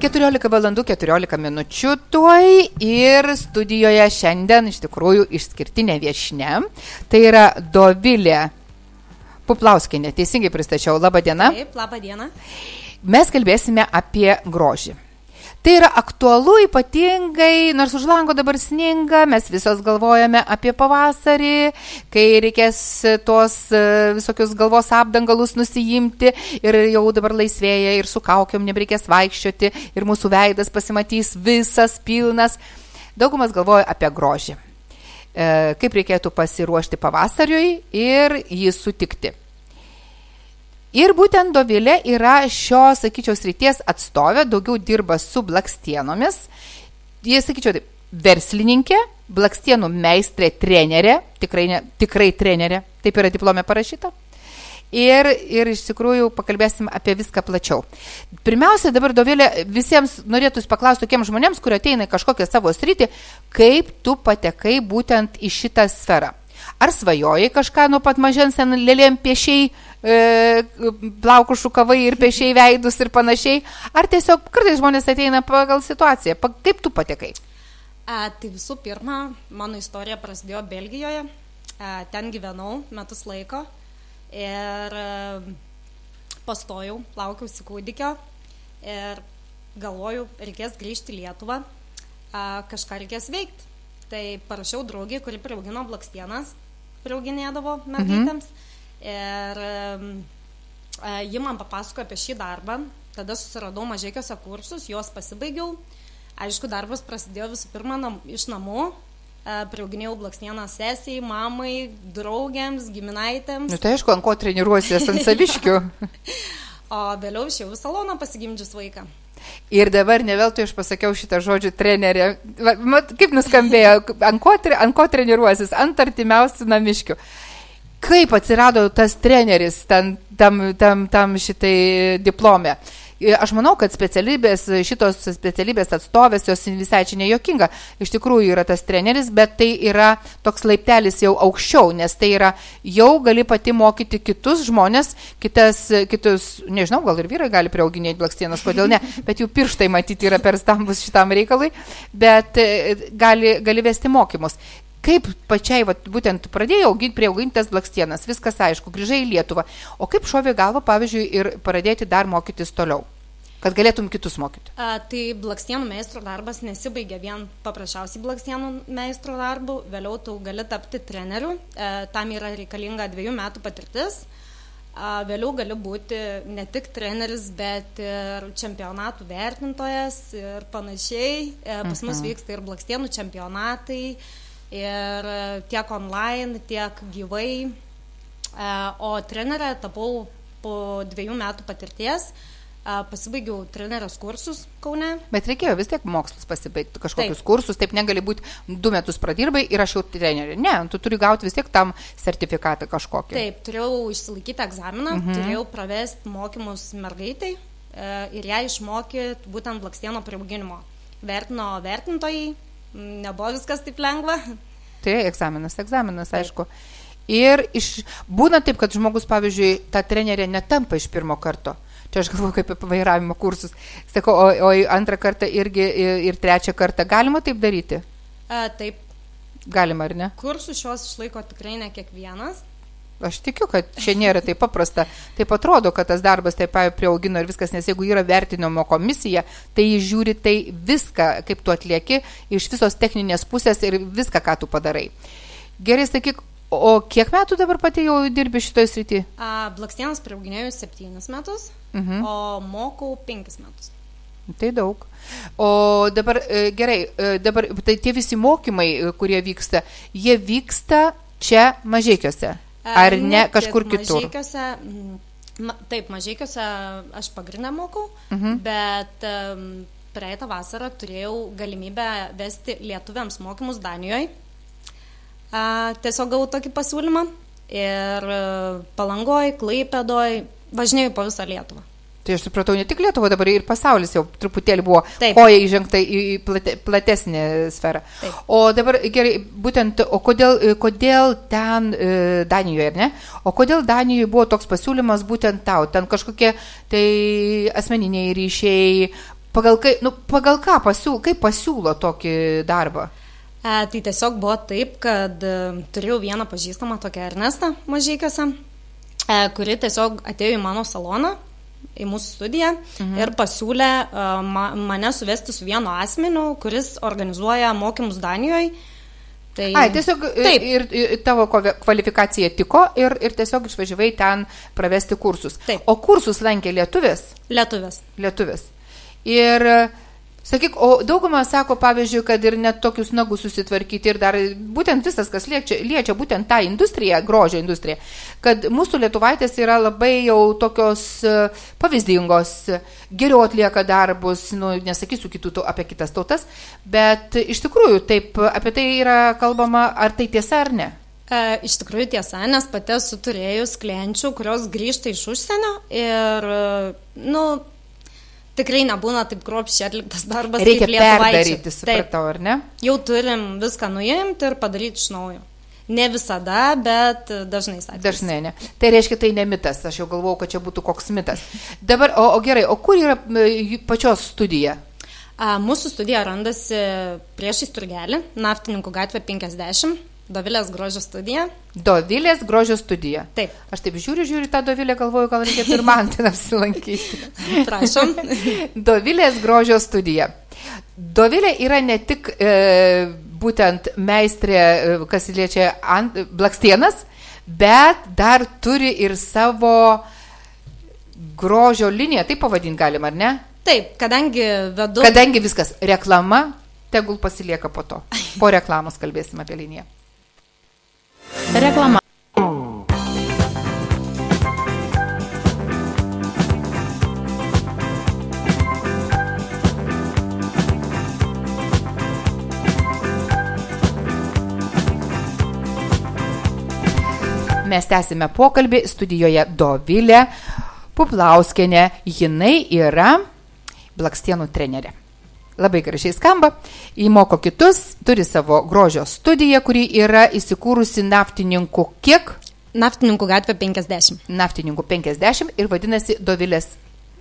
14 valandų 14 minučių tuoj ir studijoje šiandien iš tikrųjų išskirtinė viešne. Tai yra Dovilė Puplauskinė. Teisingai pristačiau. Labą dieną. Taip, labą dieną. Mes kalbėsime apie grožį. Tai yra aktualu ypatingai, nors už lango dabar sninga, mes visos galvojame apie pavasarį, kai reikės tuos e, visokius galvos apdangalus nusijimti ir jau dabar laisvėja ir su kaukiam nebereikės vaikščioti ir mūsų veidas pasimatys visas pilnas. Daugumas galvoja apie grožį. E, kaip reikėtų pasiruošti pavasariui ir jį sutikti. Ir būtent Dovilė yra šios, sakyčiau, srities atstovė, daugiau dirba su blakstienomis. Jie, sakyčiau, taip, verslininkė, blakstienų meistrė, trenerė, tikrai, ne, tikrai trenerė, taip yra diplomė parašyta. Ir, ir iš tikrųjų pakalbėsim apie viską plačiau. Pirmiausia, dabar Dovilė visiems norėtųsi paklausti tokiems žmonėms, kurie ateina į kažkokią savo sritį, kaip tu patekai būtent į šitą sferą. Ar svajojai kažką nuo pat mažens ten lėlėm piešiai, e, plaukų šukavai ir piešiai veidus ir panašiai, ar tiesiog kartais žmonės ateina pagal situaciją, pa, kaip tu patekai? A, tai visų pirma, mano istorija prasidėjo Belgijoje, a, ten gyvenau metus laiko ir a, pastojau, laukiausi kūdikio ir galvojau, reikės grįžti į Lietuvą, a, kažką reikės veikti. Tai parašiau draugį, kuri priaugino blakstienas, priauginėdavo mergaitėms. Mhm. Ir e, ji man papasakojo apie šį darbą, tada susiradau mažiekiuose kursus, juos pasibaigiau. Aišku, darbas prasidėjo visų pirma nam, iš namų, e, priauginėjau blaksnieną sesijai, mamai, draugiams, giminaitėms. Nu, tai aišku, ant ko treniruosies ant saviškių. o vėliau išėjau į saloną pasigimdžius vaiką. Ir dabar ne veltui aš pasakiau šitą žodžių trenerį. Mat, kaip nuskambėjo, ant ko, ant ko treniruosis, ant artimiausių namiškių. Kaip atsirado tas treneris ten, tam, tam, tam šitai diplome? Aš manau, kad specialybės, šitos specialybės atstovės, jos visai čia nejokinga, iš tikrųjų yra tas treneris, bet tai yra toks laiptelis jau aukščiau, nes tai yra jau gali pati mokyti kitus žmonės, kitas, kitus, nežinau, gal ir vyrai gali priauginėti blakstienas, kodėl ne, bet jų pirštai matyti yra per stambus šitam reikalui, bet e, gali, gali vesti mokymus. Kaip pačiai, vat, būtent pradėjau auginti, prieauginti tas blakstienas, viskas aišku, grįžai į Lietuvą. O kaip šovė galva, pavyzdžiui, ir pradėti dar mokytis toliau? Kad galėtum kitus mokyti. A, tai blakstienų meistro darbas nesibaigia vien paprasčiausiai blakstienų meistro darbu, vėliau tu gali tapti treneriu, e, tam yra reikalinga dviejų metų patirtis. A, vėliau gali būti ne tik treneris, bet ir čempionatų vertintojas ir panašiai. E, pas mus mhm. vyksta ir blakstienų čempionatai. Ir e, tiek online, tiek gyvai. E, o trenerė tapau po dviejų metų patirties. E, pasibaigiau trenerės kursus Kaune. Bet reikėjo vis tiek mokslus pasibaigti, kažkokius taip. kursus, taip negali būti du metus pradirbai ir aš jau trenerė. Ne, tu turi gauti vis tiek tam sertifikatą kažkokį. Taip, turėjau išsilaikyti egzaminą, mhm. turėjau pravesti mokymus mergaitai ir ją išmokyti būtent blakstieno priauginimo. Vertino vertintojai, nebuvo viskas taip lengva. Tai egzaminas, egzaminas, aišku. Ir iš, būna taip, kad žmogus, pavyzdžiui, ta trenerė netampa iš pirmo karto. Čia aš galvoju kaip apie vairavimo kursus. Sakau, o, o antrą kartą irgi ir, ir trečią kartą galima taip daryti? A, taip. Galima, ar ne? Kursų šios išlaiko tikrai ne kiekvienas. Aš tikiu, kad čia nėra taip paprasta. Taip atrodo, kad tas darbas taip priaugino ir viskas, nes jeigu yra vertinimo komisija, tai žiūri tai viską, kaip tu atlieki, iš visos techninės pusės ir viską, ką tu padarai. Gerai, sakyk, o kiek metų dabar pati jau dirbi šitoje srityje? Blakstienas priauginėjau septynis metus, uh mhm. -huh. o mokau penkis metus. Tai daug. O dabar e, gerai, e, dabar tai tie visi mokymai, e, kurie vyksta, jie vyksta čia mažiekiuose. Ar ne, kažkur kitur? Ma, taip, mažykiuose aš pagrindą mokau, uh mhm. -huh. bet um, praeitą vasarą turėjau galimybę vesti lietuviams mokymus Danijoje. Uh, tiesiog gavau tokį pasiūlymą ir uh, palangoj, klaipėdoj, važinėjau po visą Lietuvą. Tai aš supratau, ne tik Lietuva, dabar ir pasaulis jau truputėlį buvo Taip. koja įžengta į plate, platesnį sferą. Taip. O dabar gerai, būtent, o kodėl, kodėl ten e, Danijoje, ne? O kodėl Danijoje buvo toks pasiūlymas būtent tau? Ten kažkokie tai asmeniniai ryšiai, Pagal, kai, nu, pagal ką pasiūlo, kaip pasiūlo tokį darbą? E, tai tiesiog buvo taip, kad e, turėjau vieną pažįstamą tokią Ernestą mažykiuose, e, kuri tiesiog atėjo į mano saloną, į mūsų studiją mhm. ir pasiūlė e, ma, mane suvesti su vienu asmeniu, kuris organizuoja mokymus Danijoje. Tai... Ai, tiesiog e, Taip. Ir, ir tavo kvalifikacija tiko ir, ir tiesiog išvažiavai ten pravesti kursus. Taip. O kursus lankė lietuvės? Lietuvės. Lietuvės. Ir Sakyk, o dauguma sako, pavyzdžiui, kad ir net tokius nagus susitvarkyti ir dar būtent visas, kas liečia, liečia būtent tą industriją, grožio industriją, kad mūsų lietuvaitės yra labai jau tokios e, pavyzdingos, geriau atlieka darbus, nu, nesakysiu kitų apie kitas tautas, bet iš tikrųjų taip apie tai yra kalbama, ar tai tiesa ar ne? E, iš tikrųjų tiesa, nes pati esu turėjus klienčių, kurios grįžta iš užsienio ir, e, nu, tikrai nebūna taip kruopščiai atliktas darbas. Reikia perdaryti, supratau, ar ne? Jau turim viską nuimti ir padaryti iš naujo. Ne visada, bet dažnai sakyti. Dažnai, ne. Tai reiškia, tai ne mitas. Aš jau galvau, kad čia būtų koks mitas. Dabar, o, o gerai, o kur yra pačios studija? A, mūsų studija randasi priešais turgelį, Naftininkų gatvė 50. Dovilės grožio studija. Dovilės grožio studija. Taip. Aš taip žiūriu, žiūriu tą Dovilę, galvoju, gal reikėtų ir man ten apsilankyti. Prašom. Dovilės grožio studija. Dovilė yra ne tik e, būtent meistrė, e, kas liečia ant, blakstienas, bet dar turi ir savo grožio liniją, taip pavadinti galima, ar ne? Taip, kadangi vedu. Kadangi viskas reklama, tegul pasilieka po to. Po reklamos kalbėsim apie liniją. Reklama. Mes tęsime pokalbį studijoje Dovilė Puplauskenė. Jinai yra blakstienų trenerė labai gražiai skamba, įmoko kitus, turi savo grožio studiją, kuri yra įsikūrusi naftininkų kiek? Naftininkų gatvė 50. Naftininkų 50 ir vadinasi Dovilės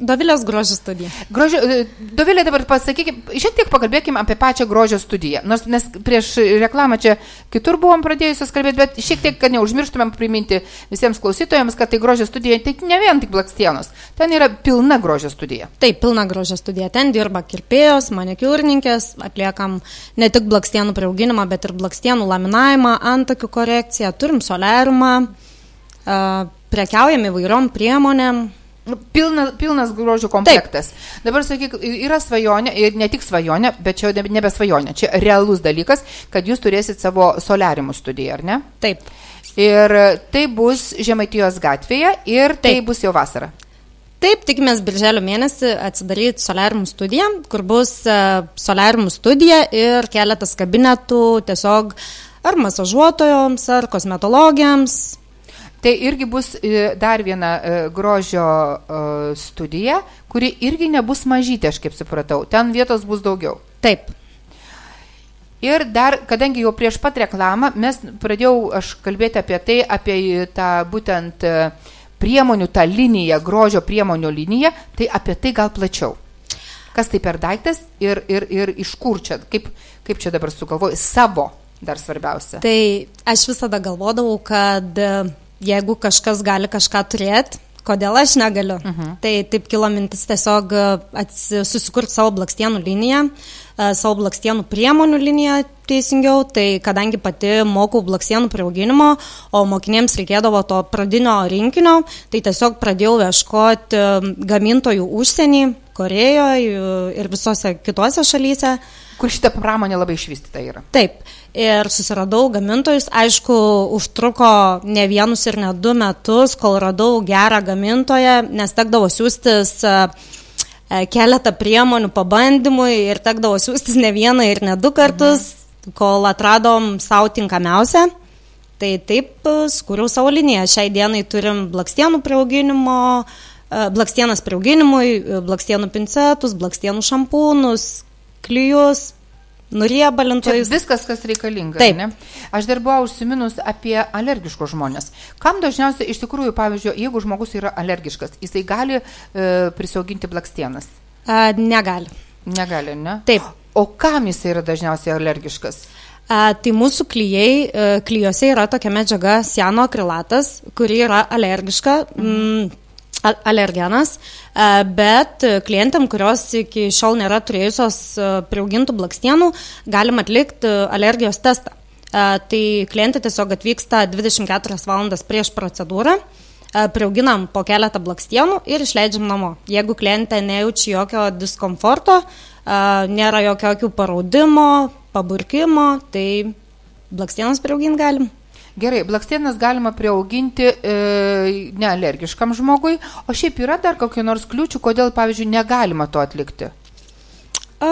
Dovilės grožio studija. Grožio, e, Dovilė dabar pasakykime, šiek tiek pakalbėkime apie pačią grožio studiją. Nors mes prieš reklamą čia kitur buvom pradėjusios kalbėti, bet šiek tiek, kad neužmirštumėm priminti visiems klausytojams, kad tai grožio studija, tai ne vien tik blakstienos. Ten yra pilna grožio studija. Taip, pilna grožio studija. Ten dirba kirpėjos, manikiūrininkės, atliekam ne tik blakstienų priauginimą, bet ir blakstienų laminavimą, antakių korekciją, turim soleriumą, prekiaujam įvairiom priemonėm, Nu, pilna, pilnas grožio komplektas. Taip. Dabar sakyk, yra svajonė, ir ne tik svajonė, bet čia nebe svajonė, čia realus dalykas, kad jūs turėsit savo solariumų studiją, ar ne? Taip. Ir tai bus Žemaitijos gatvėje ir tai Taip. bus jau vasara. Taip, tikimės birželio mėnesį atsidaryti solariumų studiją, kur bus uh, solariumų studija ir keletas kabinetų tiesiog ar masažuotojoms, ar kosmetologijams, Tai irgi bus e, dar viena e, grožio e, studija, kuri irgi nebus mažytė, aš kaip supratau. Ten vietos bus daugiau. Taip. Ir dar, kadangi jau prieš pat reklamą, mes pradėjau aš kalbėti apie tai, apie tą būtent priemonių, tą liniją, grožio priemonių liniją, tai apie tai gal plačiau. Kas tai per daiktas ir, ir, ir iš kur čia, kaip, kaip čia dabar sugalvoju, savo dar svarbiausia. Tai aš visada galvodavau, kad jeigu kažkas gali kažką turėti, kodėl aš negaliu. Uh mhm. -huh. Tai taip kilo mintis tiesiog e, susikurti savo blakstienų liniją, e, savo blakstienų priemonių liniją teisingiau, tai kadangi pati mokau blakstienų priauginimo, o mokinėms reikėdavo to pradinio rinkinio, tai tiesiog pradėjau ieškoti e, gamintojų užsienį, Korejoje ir visose kitose šalyse. Kur šita pramonė labai išvystyta yra. Taip ir susiradau gamintojus. Aišku, užtruko ne vienus ir ne du metus, kol radau gerą gamintoją, nes tekdavo siūstis e, e, keletą priemonių pabandymui ir tekdavo siūstis ne vieną ir ne du kartus, mhm. kol atradom savo tinkamiausią. Tai taip e, skūriau savo liniją. Šiai dienai turim blakstienų priauginimo, blakstienas priauginimui, blakstienų pincetus, blakstienų šampūnus, klyjus, nuriebalintojus. Čia viskas, kas reikalinga. Taip. Ne? Aš dar buvau užsiminus apie alergiškus žmonės. Kam dažniausiai iš tikrųjų, pavyzdžiui, jeigu žmogus yra alergiškas, jisai gali e, prisiauginti blakstienas. A, negali. Negali, ne? Taip. O kam jis yra dažniausiai alergiškas? A, tai mūsų klyjei, klyjose yra tokia medžiaga siano akrilatas, kuri yra alergiška. Mm, alergenas, e, bet klientam, kurios iki šiol nėra turėjusios e, priaugintų blakstienų, galim atlikti e, alergijos testą. Tai klientai tiesiog atvyksta 24 valandas prieš procedūrą, priauginam po keletą blakstienų ir išleidžiam namo. Jeigu klientė nejaučia jokio diskomforto, nėra jokio akių paraudimo, paburkimo, tai blakstienas priauginti galim. Gerai, blakstienas galima priauginti e, nealergiškam žmogui, o šiaip yra dar kokių nors kliūčių, kodėl, pavyzdžiui, negalima to atlikti? A,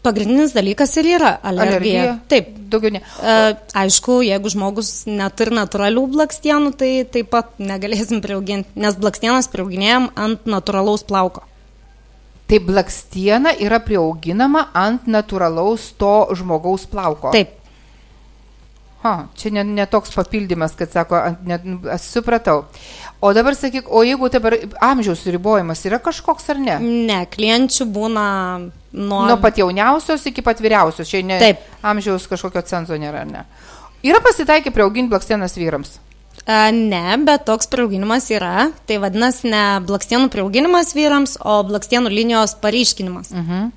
Pagrindinis dalykas ir yra alergija. Alergija? Taip. Daugiau ne. E, Aišku, jeigu žmogus neturi natūralių blakstienų, tai taip pat negalėsim priauginti, nes blakstienas priauginėjom ant natūralaus plauko. Tai blakstiena yra priauginama ant natūralaus to žmogaus plauko. Taip. Ha, čia ne, ne toks papildymas, kad sako, ant- net, aš supratau. O dabar sakyk, o jeigu dabar amžiaus ribojimas yra kažkoks ar ne? Ne, klienčių būna nuo... Nuo pat jauniausios iki pat vyriausios, čia ne, Taip. amžiaus kažkokio cenzo nėra, ar ne? Yra pasitaikę priauginti blakstienas vyrams. E, Ne, bet toks priauginimas yra. Tai vadinasi ne blakstienų priauginimas vyrams, o blakstienų linijos paryškinimas. Mhm.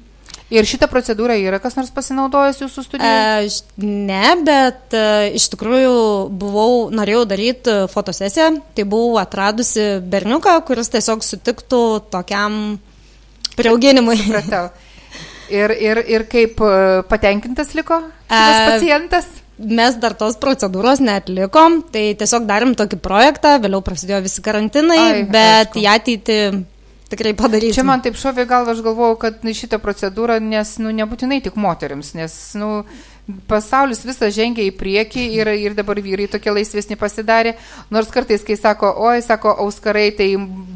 Ir šitą procedūrą yra kas nors pasinaudojęs jūsų studijoje? E, Ne, bet e, iš tikrųjų buvau, norėjau daryti fotosesiją, tai buvau atradusi berniuką, kuris tiesiog sutiktų tokiam priauginimui. Supratau. Ir, ir, ir kaip e, patenkintas liko šitas E, pacientas? Mes dar tos procedūros netlikom, tai tiesiog darėm tokį projektą, vėliau prasidėjo visi karantinai, Ai, bet aišku. į ateitį tikrai padarysim. Čia man taip šovė galva, aš galvojau, kad na, šitą procedūrą, nes nu, nebūtinai tik moteriams, nes nu, pasaulis visas žengia į priekį ir, ir dabar vyrai tokie laisvesni pasidarė, nors kartais, kai sako, oi, sako, auskarai, tai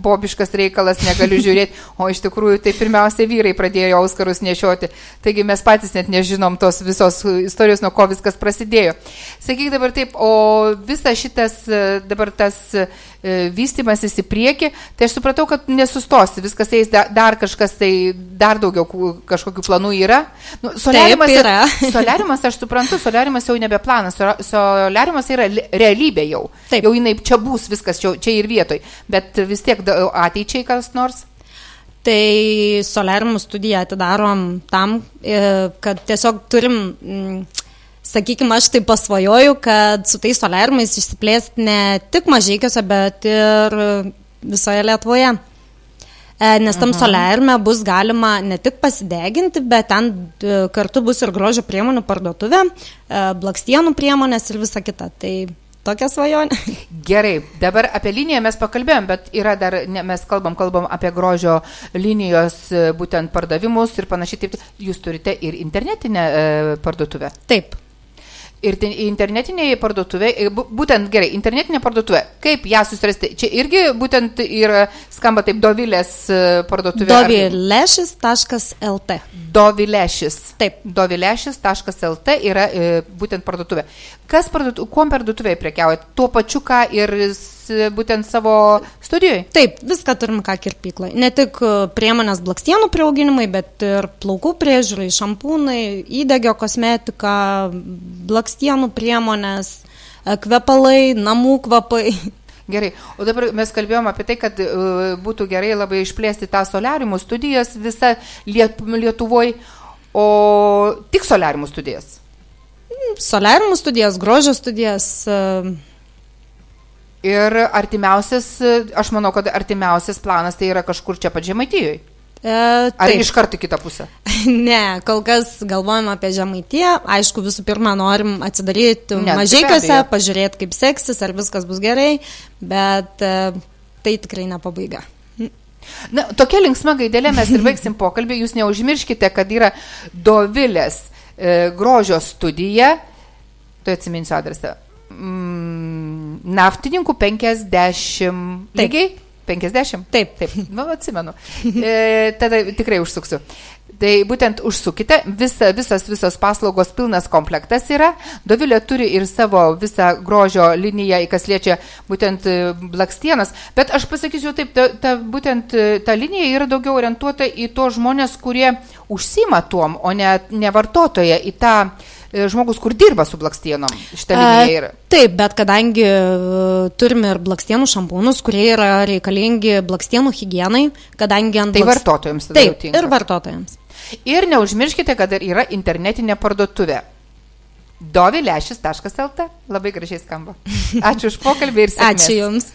bobiškas reikalas, negaliu žiūrėti, o iš tikrųjų tai pirmiausia vyrai pradėjo auskarus nešioti, taigi mes patys net nežinom tos visos istorijos, nuo ko viskas prasidėjo. Sakyk dabar taip, o visas šitas e, dabar tas e, vystimasis į priekį, tai aš supratau, kad nesustosi, viskas eis da- dar kažkas, tai dar daugiau kažkokių planų yra. Nu, soliariumas, yra. soliariumas, aš suprantu, soliariumas jau nebe planas, soliariumas yra realybė jau. Taip. Jau jinai čia bus viskas, čia, čia ir vietoj, bet vis tiek ateičiai kas nors. Tai solariumų studiją atidarom tam, e, kad tiesiog turim, mm, sakykime, aš tai pasvajoju, kad su tais solariumais išsiplėst ne tik mažykiuose, bet ir visoje Lietuvoje. E, Nes tam solariume bus galima ne tik pasideginti, bet ten e, kartu bus ir grožio priemonių parduotuvė, e, blakstienų priemonės ir visa kita. Tai tokia svajonė. Gerai, dabar apie liniją mes pakalbėjom, bet yra dar, ne, mes kalbam, kalbam apie grožio linijos būtent pardavimus ir panašiai. Taip, jūs turite ir internetinę e, parduotuvę. Taip. Ir parduotuvėje, bu- būtent gerai, internetinė parduotuvė, kaip ją susirasti? Čia irgi būtent yra, skamba taip, Dovilės e, parduotuvė. ar- Dovilešis.lt. Dovilešis. Taip. Dovilešis.lt yra e, būtent parduotuvė. Kas parduotuvė, kuom parduotuvėje prekiauja? Tuo pačiu, ką ir būtent savo studijoje? Taip, viską turim ką kirpyklai. Ne tik e, priemonės blakstienų priauginimai, bet ir plaukų priežiūrai, šampūnai, įdegio kosmetika, blakstienų priemonės, e, kvepalai, namų kvapai. Gerai, o dabar mes kalbėjome apie tai, kad uh, būtų gerai labai išplėsti tą soliarimų studijas visą Liet Lietuvoje, o tik soliarimų studijas. Soliarimų studijas, grožio studijas. e, Ir artimiausias, aš manau, kad artimiausias planas tai yra kažkur čia pat Žemaitijoje. E, Ar iš karto kitą pusę? Ne, kol kas galvojam apie žemaitiją. Aišku, visų pirma, norim atsidaryti tai mažykiuose, abejo. pažiūrėti, kaip seksis, ar viskas bus gerai, bet e, tai tikrai ne pabaiga. Na, tokia linksma gaidelė mes ir baigsim pokalbį. Jūs neužmirškite, kad yra Dovilės e, grožio studija. Tu atsiminsiu adresą. Mm, naftininkų 50. Taip. Lygiai? 50? Taip. Taip, nu, atsimenu. E, tada tikrai užsuksiu. Tai būtent užsukite, visa, visas, visas paslaugos pilnas komplektas yra. Dovilė turi ir savo visą grožio liniją, kas liečia būtent e, blakstienas. Bet aš pasakysiu taip, ta, ta, būtent e, ta linija yra daugiau orientuota į to žmonės, kurie užsima tuom, o ne, ne vartotoje, į tą e, žmogus, kur dirba su blakstienom. Šitą liniją yra. Taip, bet kadangi turime ir blakstienų šampūnus, kurie yra reikalingi blakstienų higienai, kadangi ant... Tai blaks... vartotojams. Taip, ir vartotojams. Ir neužmirškite, kad yra internetinė parduotuvė. dovilešis.lt. Labai gražiai skamba. Ačiū už pokalbį ir sėkmės. Ačiū Jums.